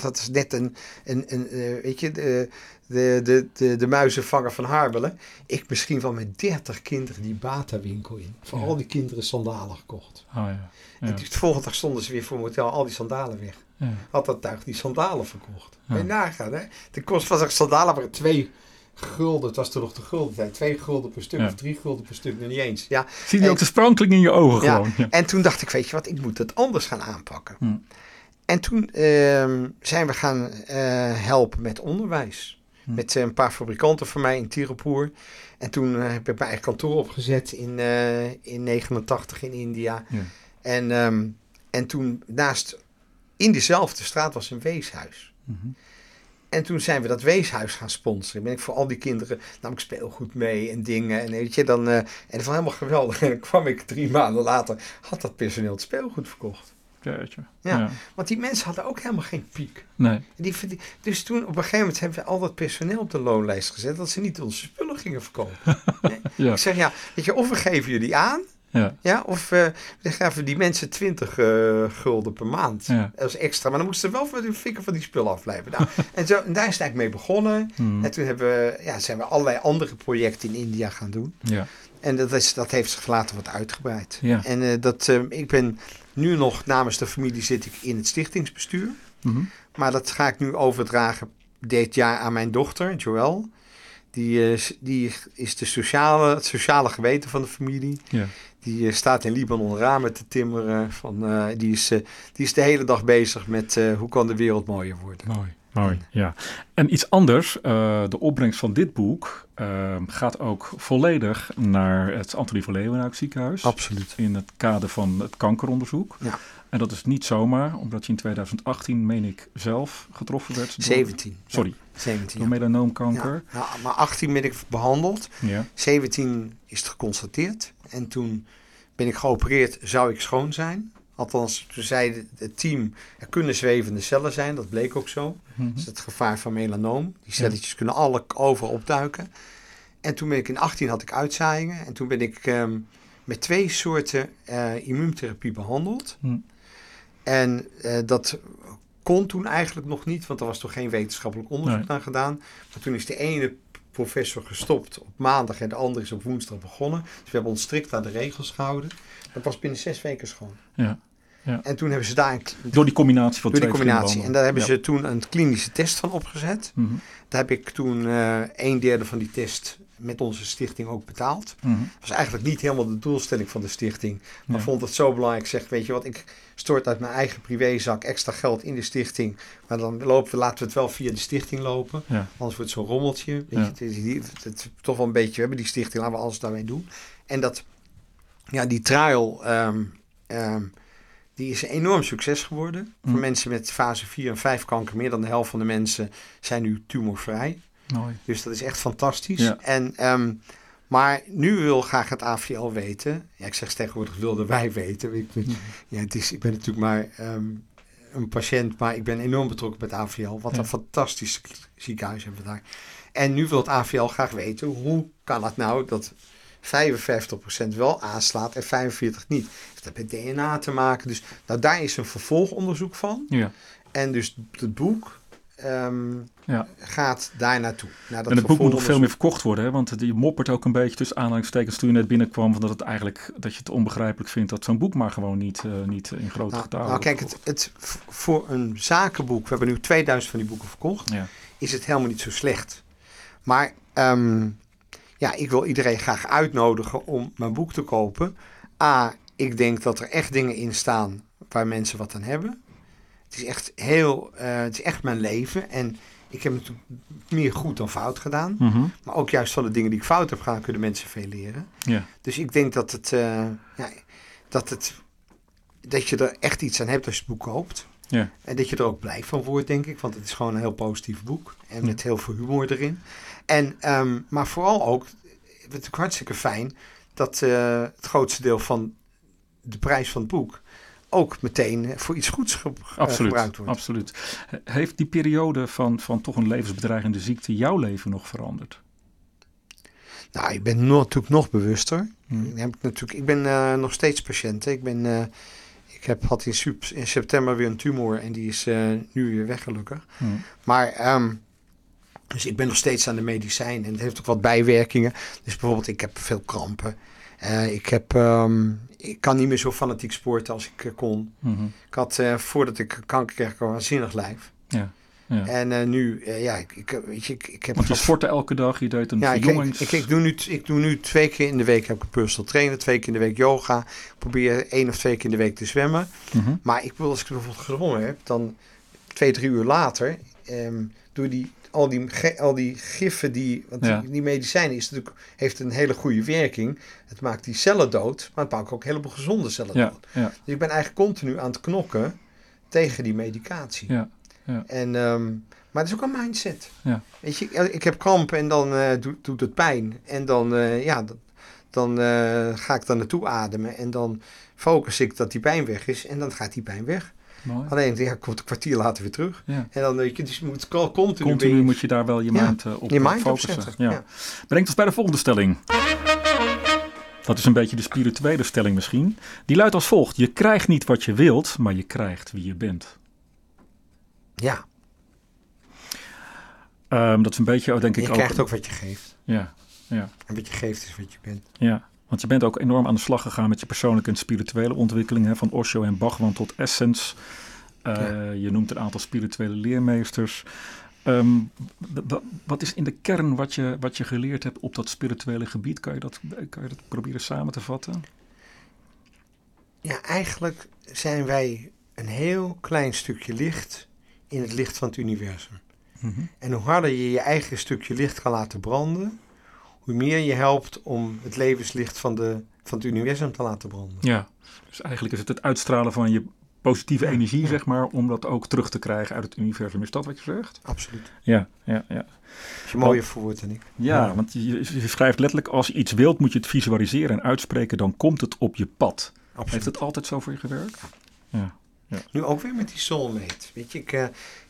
Dat is net een, een, een, uh, weet je, de, de, de, de, de muizenvanger van Harbelen. Ik misschien wel met 30 kinderen die Bata-winkel in. Voor al die kinderen sandalen gekocht. Oh, ja. Ja. En de volgende dag stonden ze weer voor mijn hotel al die sandalen weg. Ja. Had dat tuig die sandalen verkocht. Ja. En nagaan, hè. De kost van zijn sandalen waren twee gulden, het was toen nog de gulden tijd, twee gulden per stuk of drie gulden per stuk, nog niet eens. Ja. Zie je ook de sprankeling in je ogen gewoon. Ja. En toen dacht ik, weet je wat, ik moet het anders gaan aanpakken. Hm. En toen uh, zijn we gaan uh, helpen met onderwijs. Hm. Met uh, een paar fabrikanten van mij in Tirupur. En toen eh, heb ik mijn eigen kantoor opgezet in, in 89 in India. Ja. En, um, en toen naast, in diezelfde straat was een weeshuis. -hmm. En toen zijn we dat weeshuis gaan sponsoren. Ben ik voor al die kinderen, nam ik speelgoed mee en dingen. En weet je, dan, uh, en dat was helemaal geweldig. <laughs> En dan kwam ik drie maanden later, had dat personeel het speelgoed verkocht. Jeetje. Ja, ja, want die mensen hadden ook helemaal geen piek. Nee. Die, dus toen op een gegeven moment hebben we al dat personeel op de loonlijst gezet, dat ze niet onze spullen gingen verkopen. <laughs> Nee? ja. Ik zeg ja, weet je, of we geven jullie aan, ja. ja of uh, dan gaven die mensen 20 uh, eh, gulden per maand. Ja. Dat extra. Maar dan moesten ze wel voor de fikken van die spullen afblijven. Nou, <laughs> en, zo, en daar is het eigenlijk mee begonnen. Hmm. En toen hebben we, ja, zijn we allerlei andere projecten in India gaan doen. Ja. En dat, is, dat heeft zich later wat uitgebreid. Ja. En uh, dat, ik ben nu nog namens de familie zit ik in het stichtingsbestuur. Mm Maar dat ga ik nu overdragen dit jaar aan mijn dochter, Joël. Die, uh, die is de sociale, het sociale geweten van de familie. Ja. Die uh, staat in Libanon ramen te timmeren. Van, uh, die, is, die is de hele dag bezig met hoe kan de wereld mooier worden. Mooi, mooi, ja. En iets anders, de opbrengst van dit boek ehm, gaat ook volledig naar het Antonie van Leeuwenhoek ziekenhuis. Absoluut. In het kader van het kankeronderzoek. Ja. En dat is niet zomaar, omdat je in 2018, meen ik, zelf getroffen werd. Door, 17. Sorry, 17, door melanoomkanker. Ja, maar 18 ben ik behandeld. Ja. 17 is het geconstateerd. En toen ben ik geopereerd, zou ik schoon zijn. Althans, toen zei het team, er kunnen zwevende cellen zijn. Dat bleek ook zo. Mm Dat is het gevaar van melanoom. Die celletjes kunnen alle over opduiken. En toen ben ik in 18 had ik uitzaaiingen. En toen ben ik um, met twee soorten uh, immuuntherapie behandeld. Hm. En uh, dat kon toen eigenlijk nog niet, want er was toch geen wetenschappelijk onderzoek naar gedaan. Maar toen is de ene professor gestopt op maandag en de andere is op woensdag begonnen. Dus we hebben ons strikt aan de regels gehouden. Dat was binnen zes weken schoon. Ja. Ja. En toen hebben ze daar... Een, door die combinatie van door die combinatie. En daar hebben ze toen een klinische test van opgezet. Mm -hmm. Daar heb ik toen uh, een derde van die test met onze stichting ook betaald. Mm -hmm. was eigenlijk niet helemaal de doelstelling van de stichting. Maar vond het zo belangrijk. Ik zeg, weet je wat, ik stort uit mijn eigen privézak extra geld in de stichting. Maar dan lopen we, laten we het wel via de stichting lopen. Ja. Anders wordt het zo'n rommeltje. Weet je, het, is, het, toch wel een beetje, we hebben die stichting, laten we alles daarmee doen. En dat, ja, die trial... Um, um, die is een enorm succes geworden. Voor mm. mensen met fase 4 en 5 kanker, meer dan de helft van de mensen zijn nu tumorvrij. Mooi. Dus dat is echt fantastisch. En, um, maar nu wil graag het AVL weten. Ja, ik zeg tegenwoordig wilden wij weten. Ik ben, mm. ja, het is, ik ben natuurlijk maar um, een patiënt, maar ik ben enorm betrokken met AVL. Wat Ja. een fantastisch ziekenhuis hebben we daar. En nu wil het AVL graag weten, hoe kan het nou dat 55% wel aanslaat en 45% niet? Heeft dat met DNA te maken? Dus nou, daar is een vervolgonderzoek van. Ja. En dus het boek ehm, Ja. gaat daar naartoe. Naar En het boek moet nog veel meer verkocht worden, hè? want je moppert ook een beetje tussen aanhalingstekens toen je net binnenkwam, van dat het eigenlijk dat je het onbegrijpelijk vindt dat zo'n boek maar gewoon niet, eh, niet in grote Nou, getalen nou kijk, het, het, voor een zakenboek, we hebben nu 2000 van die boeken verkocht, Ja. is het helemaal niet zo slecht. Maar ehm, ja, ik wil iedereen graag uitnodigen om mijn boek te kopen. A, ik denk dat er echt dingen in staan waar mensen wat aan hebben. Het is echt heel, eh, het is echt mijn leven en ik heb natuurlijk meer goed dan fout gedaan. Mhm. Maar ook juist van de dingen die ik fout heb gedaan, kunnen mensen veel leren. ja. Dus ik denk dat het, eh, ja, dat het, dat je er echt iets aan hebt als je het boek koopt. Ja. En dat je er ook blij van wordt, denk ik. Want het is gewoon een heel positief boek. En met heel veel humor erin. En, ehm, maar vooral ook, het is hartstikke fijn dat eh, het grootste deel van de prijs van het boek ook meteen voor iets goeds ge- eh, gebruikt wordt. absoluut. Heeft die periode van, van toch een levensbedreigende ziekte jouw leven nog veranderd? Nou, ik ben nog, natuurlijk nog bewuster. Hmm. Ik, heb natuurlijk, ik ben eh, nog steeds patiënt. Ik, ben, ik heb, had in, september weer een tumor en die is nu weer weg gelukkig. Hmm. Maar, ehm, dus ik ben nog steeds aan de medicijn en het heeft ook wat bijwerkingen. Dus bijvoorbeeld, ik heb veel krampen. Eh, ik, heb, ehm, ik kan niet meer zo fanatiek sporten als ik eh, kon. Mhm. Ik had, eh, voordat ik kanker kreeg, een waanzinnig lijf. Ja. ja. En nu, eh, ja, ik, ik, weet je, ik, ik heb... Want je sportte elke dag, je deed een ja, ik, ik, verjongings... ik, ik doe nu, ik doe nu twee keer in de week heb ik een personal trainer, twee keer in de week yoga. Ik probeer één of twee keer in de week te zwemmen. Mhm. Maar ik wil, als ik bijvoorbeeld gedwongen heb, dan twee, drie uur later, ehm, door die, al, die, al die giffen, die, want Ja. die, die medicijn is natuurlijk, heeft een hele goede werking. Het maakt die cellen dood, maar het maakt ook een heleboel gezonde cellen Ja, dood. ja, Dus ik ben eigenlijk continu aan het knokken tegen die medicatie. ja, ja. En, ehm, maar het is ook een mindset. Ja. Weet je, ik- ik heb kramp en dan eh, doet, doet het pijn. En dan, eh, ja, dan, dan eh, ga ik daar naartoe ademen. En dan focus ik dat die pijn weg is. En dan gaat die pijn weg. Mooi. Alleen, ja, komt een kwartier later weer terug. Ja. En dan, je, dus je moet continu, Continu weer moet je daar wel je Ja, mind eh, op je mind focussen. Ja. Brengt ons bij de volgende stelling. Dat is een beetje de spirituele stelling misschien. Die luidt als volgt. Je krijgt niet wat je wilt, maar je krijgt wie je bent. ja, Ehm, dat is een beetje, oh, denk en ik je krijgt ook wat je geeft. Ja, ja, En wat je geeft is wat je bent. ja. Want je bent ook enorm aan de slag gegaan met je persoonlijke en spirituele ontwikkeling. Hè, van Osho en Bhagwan tot Essence. Eh, Ja. Je noemt een aantal spirituele leermeesters. Ehm, wat is in de kern wat je, wat je geleerd hebt op dat spirituele gebied? Kan je dat, kan je dat proberen samen te vatten? Ja, eigenlijk zijn wij een heel klein stukje licht in het licht van het universum. Mhm. En hoe harder je je eigen stukje licht kan laten branden, hoe meer je helpt om het levenslicht van, de, van het universum te laten branden. Ja, dus eigenlijk is het het uitstralen van je positieve Ja, energie, ja. zeg maar, om dat ook terug te krijgen uit het universum. Is dat wat je zegt? Absoluut. Ja, ja, ja. Als je mooier verwoord dan ik. Ja, Ja. want je, je schrijft letterlijk, als je iets wilt, moet je het visualiseren en uitspreken, dan komt het op je pad. Absoluut. Heeft het altijd zo voor je gewerkt? Ja, Nu ook weer met die soulmate. Weet je, ik, eh,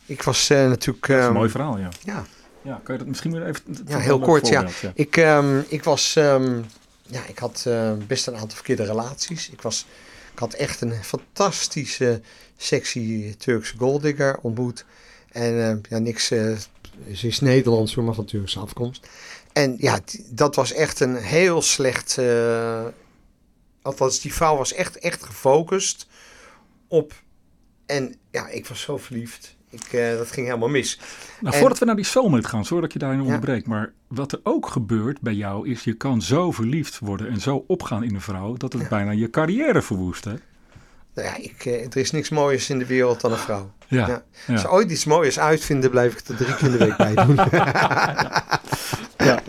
ik was eh, natuurlijk... dat is een ehm, mooi verhaal, ja. Ja, Ja, kan je dat misschien weer even... Ja, heel kort, ja. ik, ehm, ik was... ehm, ja, ik had eh, best een aantal verkeerde relaties. Ik, was, ik had echt een fantastische, sexy Turkse golddigger ontmoet. En eh, ja, niks... eh, ze is Nederlands, maar van Turkse afkomst. En ja, dat was echt een heel slecht... eh, althans, die vrouw was echt, echt gefocust op... En ja, ik was zo verliefd. Ik, eh, dat ging helemaal mis. Nou, En- voordat we naar die soulmate gaan, sorry dat je daarin Ja. onderbreekt. Maar wat er ook gebeurt bij jou is, je kan zo verliefd worden en zo opgaan in een vrouw, dat het Ja. bijna je carrière verwoest, hè? Nou ja, ik, eh, er is niks mooiers in de wereld dan een vrouw. Ja. Als ze ooit iets moois uitvinden, blijf ik er drie keer in de week bij doen. <laughs> ja.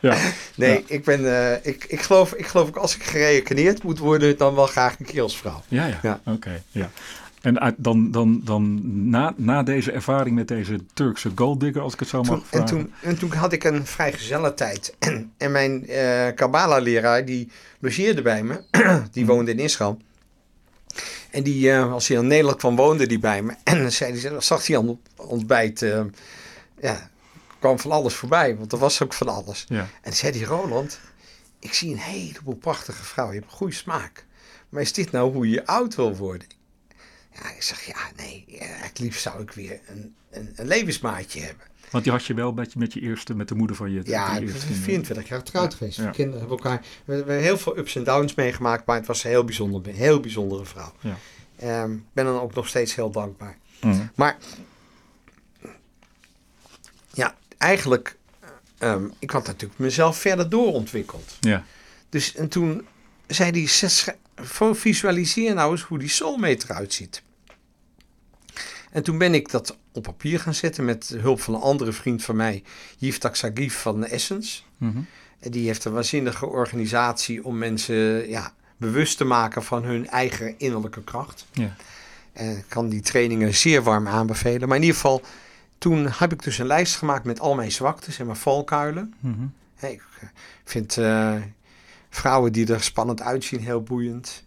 ja. nee, Ja. ik ben, eh, ik, ik, geloof, ik geloof ook als ik gereïncarneerd moet worden, dan wel graag een keer als vrouw. Ja, ja. Ja. Oké, ja. En uit- dan, dan, dan na, na deze ervaring met deze Turkse golddigger, als ik het zo mag Toen, en, vragen. toen, en toen had ik een vrijgezelle tijd. <clears throat> en mijn eh Kabbalah-leraar, die logeerde bij me. <clears throat> die woonde in Israël. En die, eh, als hij in Nederland kwam, woonde die bij me. <clears throat> En dan zei hij, zag hij aan het ontbijt, eh, ja, kwam van alles voorbij. Want er was ook van alles. Ja. En zei hij, Roland, ik zie een heleboel prachtige vrouwen. Je hebt een goede smaak. Maar is dit nou hoe je oud wil worden? Ja, ik zeg, ja, nee. ja, het liefst zou ik weer een, een, een levensmaatje hebben. Want die had je wel met je, met je eerste, met de moeder van je. Ja, ik ben eerste kinderen. 24 jaar getrouwd Ja, geweest. ja. We kinderen hebben elkaar. We, hebben heel veel ups en downs meegemaakt, maar het was een heel bijzonder, een heel bijzondere vrouw. Ja. Ehm, Ik ben dan ook nog steeds heel dankbaar. Mhm. Maar ja, eigenlijk, ehm, ik had natuurlijk mezelf verder doorontwikkeld. Ja. Dus en toen zei hij, "Zet- sch- vo- visualiseer nou eens hoe die soulmate eruit ziet. En toen ben ik dat op papier gaan zetten met de hulp van een andere vriend van mij, Yves Sagif van Essence. Mhm. En die heeft een waanzinnige organisatie om mensen ja, bewust te maken van hun eigen innerlijke kracht. Ja. En ik kan die trainingen zeer warm aanbevelen. Maar in ieder geval, toen heb ik dus een lijst gemaakt met al mijn zwaktes en mijn valkuilen. Mhm. Ik eh, vind eh, vrouwen die er spannend uitzien heel boeiend.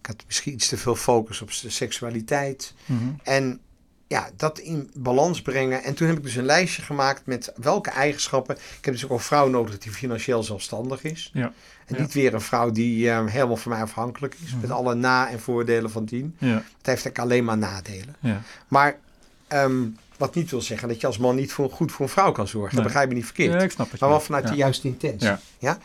Ik had misschien iets te veel focus op de seksualiteit. Mhm. En ja, dat in balans brengen. En toen heb ik dus een lijstje gemaakt met welke eigenschappen. Ik heb dus ook een vrouw nodig die financieel zelfstandig is. Ja. En Ja. niet weer een vrouw die eh, helemaal van mij afhankelijk is. Met alle na- en voordelen van dien. Ja. Het heeft eigenlijk alleen maar nadelen. Ja. Maar ehm, wat niet wil zeggen dat je als man niet voor, goed voor een vrouw kan zorgen. Nee. Dat begrijp je niet verkeerd. Ja, ik snap het. maar wel vanuit ja. de juiste intentie. Ja.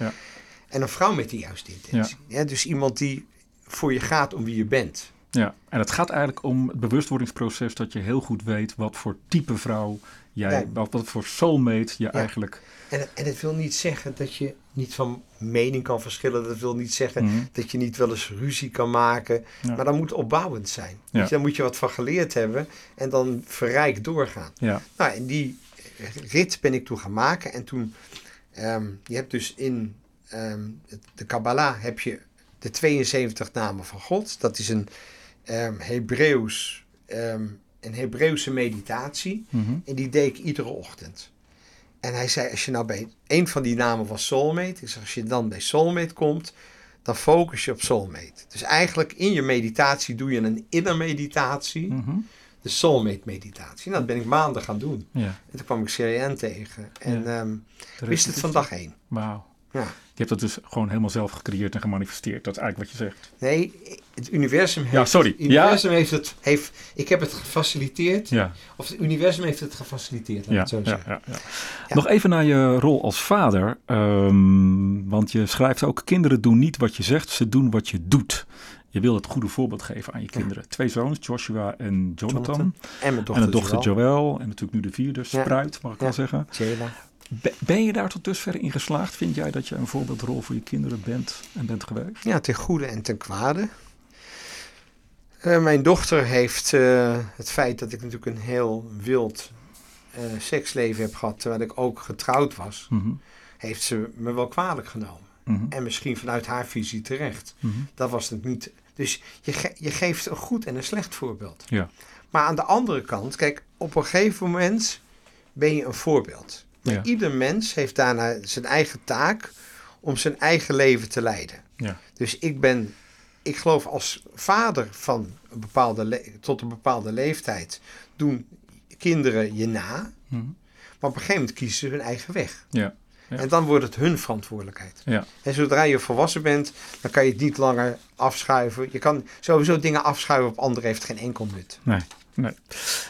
En een vrouw met die juiste intentie. Ja, dus iemand die voor je gaat om wie je bent. Ja, en het gaat eigenlijk om het bewustwordingsproces dat je heel goed weet wat voor type vrouw jij, Ja. wat, wat voor soulmate je eigenlijk. En, en het wil niet zeggen dat je niet van mening kan verschillen. Dat wil niet zeggen Mhm. dat je niet wel eens ruzie kan maken. Ja. Maar dat moet opbouwend zijn. Ja. Je, daar moet je wat van geleerd hebben. En dan verrijkt doorgaan. Ja, Nou, en die rit ben ik toen gaan maken. En toen, ehm, je hebt dus in ehm, de Kabbalah heb je de 72 namen van God. Dat is een Hebreeuws, ehm, een Hebreeuwse meditatie. Mhm. En die deed ik iedere ochtend. En hij zei, als je nou bij een van die namen was soulmate. Ik zeg, als je dan bij soulmate komt, dan focus je op soulmate. Dus eigenlijk in je meditatie doe je een inner meditatie. Mhm. De soulmate meditatie. Nou, dat ben ik maanden gaan doen. ja. En toen kwam ik CRN tegen. En Ja. wist het van dag één. Wauw. Ja. Je hebt dat dus gewoon helemaal zelf gecreëerd en gemanifesteerd. Dat is eigenlijk wat je zegt. Nee, het universum heeft... Ja, sorry. Het universum heeft het... Heeft, ik heb het gefaciliteerd. Ja, Of het universum heeft het gefaciliteerd, laat ik ja, het zo zeggen. ja, ja. Ja. Nog even naar je rol als vader. ehm, want je schrijft ook: kinderen doen niet wat je zegt, ze doen wat je doet. Je wil het goede voorbeeld geven aan je kinderen. Twee zoons, Joshua en Jonathan. Jonathan. En mijn en dochter, dochter Joël. En natuurlijk nu de vierde, Spruit, mag ik wel zeggen. Jayla. Be- Ben je daar tot dusver in geslaagd? Vind jij dat je een voorbeeldrol voor je kinderen bent en bent geweest? Ja, ten goede en ten kwade. Eh, mijn dochter heeft eh, het feit dat ik natuurlijk een heel wild eh, seksleven heb gehad, terwijl ik ook getrouwd was, Mhm, heeft ze me wel kwalijk genomen. mhm, En misschien vanuit haar visie terecht. mhm. Dat was het niet. Dus je, ge- je geeft een goed en een slecht voorbeeld. Ja. Maar aan de andere kant, kijk, op een gegeven moment ben je een voorbeeld. Maar Ja. ieder mens heeft daarna zijn eigen taak om zijn eigen leven te leiden. Ja. Dus ik ben, ik geloof als vader van een bepaalde tot een bepaalde leeftijd doen kinderen je na. Mhm. Maar op een gegeven moment kiezen ze hun eigen weg. Ja. Ja. En dan wordt het hun verantwoordelijkheid. Ja. En zodra je volwassen bent, dan kan je het niet langer afschuiven. Je kan sowieso dingen afschuiven op anderen, heeft geen enkel nut. Nee, nee.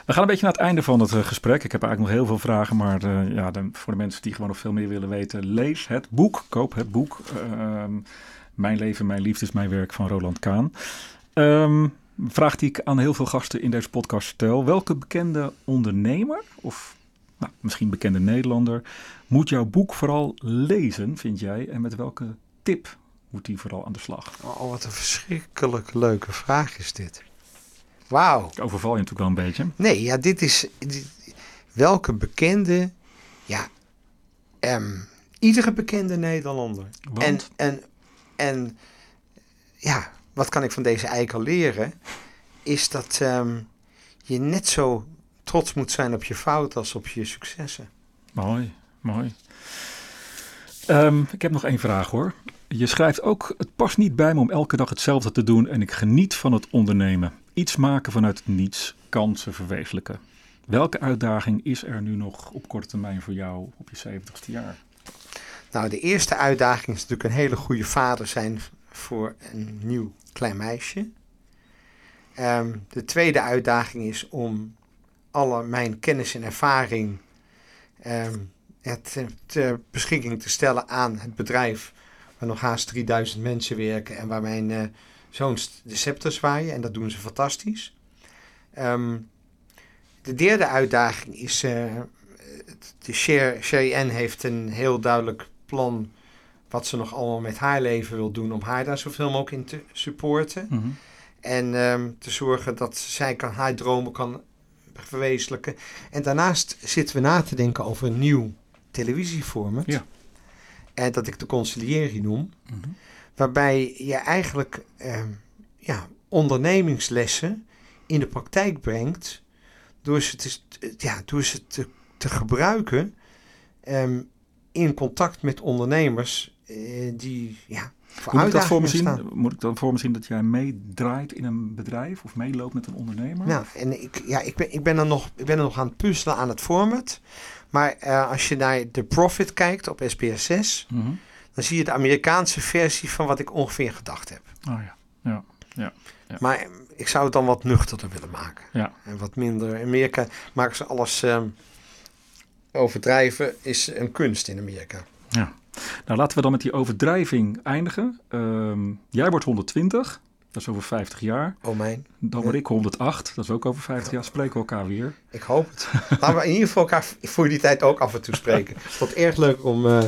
We gaan een beetje naar het einde van het eh, gesprek. Ik heb eigenlijk nog heel veel vragen, maar eh, ja, voor de mensen die gewoon nog veel meer willen weten, lees het boek, koop het boek. Ehm, mijn leven, mijn liefde is mijn werk van Roland Kaan. Ehm, vraag die ik aan heel veel gasten in deze podcast stel. Welke bekende ondernemer of nou, misschien bekende Nederlander moet jouw boek vooral lezen, vind jij? En met welke tip moet die vooral aan de slag? Oh, wat een verschrikkelijk leuke vraag is dit. Wauw. Ik overval je natuurlijk wel een beetje. Nee, ja, dit is... dit- welke bekende... Ja, ehm, iedere bekende Nederlander. Want? En, en, en ja, wat kan ik van deze eikel leren? Is dat ehm, je net zo trots moet zijn op je fouten als op je successen. Mooi, mooi. Ehm, ik heb nog één vraag hoor. Je schrijft ook, het past niet bij me om elke dag hetzelfde te doen en ik geniet van het ondernemen. Iets maken vanuit niets, kansen verwezenlijken. Welke uitdaging is er nu nog op korte termijn voor jou op je 70ste jaar? Nou, de eerste uitdaging is natuurlijk een hele goede vader zijn voor een nieuw klein meisje. Ehm, de tweede uitdaging is om alle mijn kennis en ervaring um, het, ter beschikking te stellen aan het bedrijf waar nog haast 3000 mensen werken en waar mijn uh, de scepter zwaaien. En dat doen ze fantastisch. Um, de derde uitdaging is, uh, de Sherry Ann heeft een heel duidelijk plan wat ze nog allemaal met haar leven wil doen om haar daar zoveel mogelijk in te supporten. Mhm. En um, te zorgen dat zij kan, haar dromen kan verwezenlijken. En daarnaast zitten we na te denken over een nieuw televisieformat. Ja. En dat ik de conciliëring noem. Mhm. Waarbij je eigenlijk um, ja, ondernemingslessen in de praktijk brengt. Door ze te, ja, door ze te, te gebruiken um, in contact met ondernemers uh, die ja, voor moet ik, dat voor me zien, moet ik dan voor me zien dat jij meedraait in een bedrijf of meeloopt met een ondernemer? Nou, en ik, ja, ik, ben, ik, ben er nog, ik ben er nog aan het puzzelen aan het format. Maar uh, als je naar de Profit kijkt op SBS 6, mm -hmm. Dan zie je de Amerikaanse versie van wat ik ongeveer gedacht heb. Oh ja, ja, ja. ja. Maar ik zou het dan wat nuchterder willen maken. Ja. En wat minder. In Amerika maken ze alles uh, overdrijven, is een kunst in Amerika. Ja. Nou, laten we dan met die overdrijving eindigen. Um, jij wordt 120, dat is over 50 jaar. Oh mijn. Dan word ik 108, dat is ook over 50 jaar. Spreken we elkaar weer. Ik hoop het. Laten we in ieder geval elkaar voor die tijd ook af en toe spreken. <laughs> Het wordt erg leuk om, uh,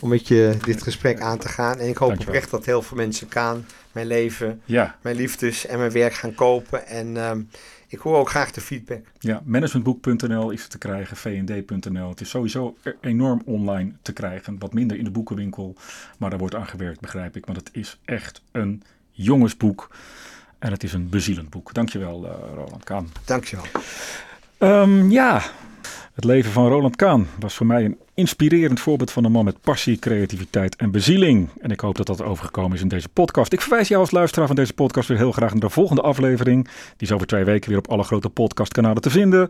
om met je dit gesprek aan te gaan. En ik hoop Dankjewel. oprecht dat heel veel mensen Kaan, mijn leven, Ja, mijn liefdes en mijn werk gaan kopen. En um, ik hoor ook graag de feedback. ja managementboek.nl is te krijgen, vnd.nl. Het is sowieso e- enorm online te krijgen. Wat minder in de boekenwinkel, maar daar wordt aan gewerkt, begrijp ik. Want het is echt een jongensboek. En het is een bezielend boek. Dankjewel, uh, Roland Kaan. Dankjewel. Um, ja, het leven van Roland Kaan was voor mij een inspirerend voorbeeld van een man met passie, creativiteit en bezieling. En ik hoop dat dat overgekomen is in deze podcast. Ik verwijs jou als luisteraar van deze podcast weer heel graag naar de volgende aflevering. Die is over twee weken weer op alle grote podcastkanalen te vinden.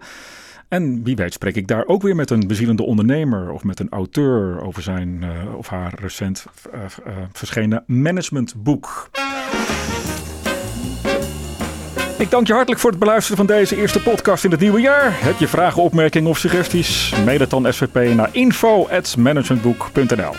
En wie weet spreek ik daar ook weer met een bezielende ondernemer of met een auteur over zijn uh, of haar recent uh, uh, verschenen managementboek. Ik dank je hartelijk voor het beluisteren van deze eerste podcast in het nieuwe jaar. Heb je vragen, opmerkingen of suggesties? Mail het dan SVP naar info.managementboek.nl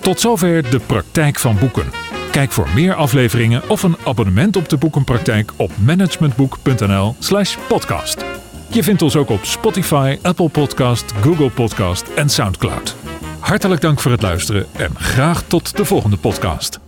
Tot zover de praktijk van boeken. Kijk voor meer afleveringen of een abonnement op de boekenpraktijk op managementboek.nl/slash podcast. Je vindt ons ook op Spotify, Apple Podcast, Google Podcast en Soundcloud. Hartelijk dank voor het luisteren en graag tot de volgende podcast.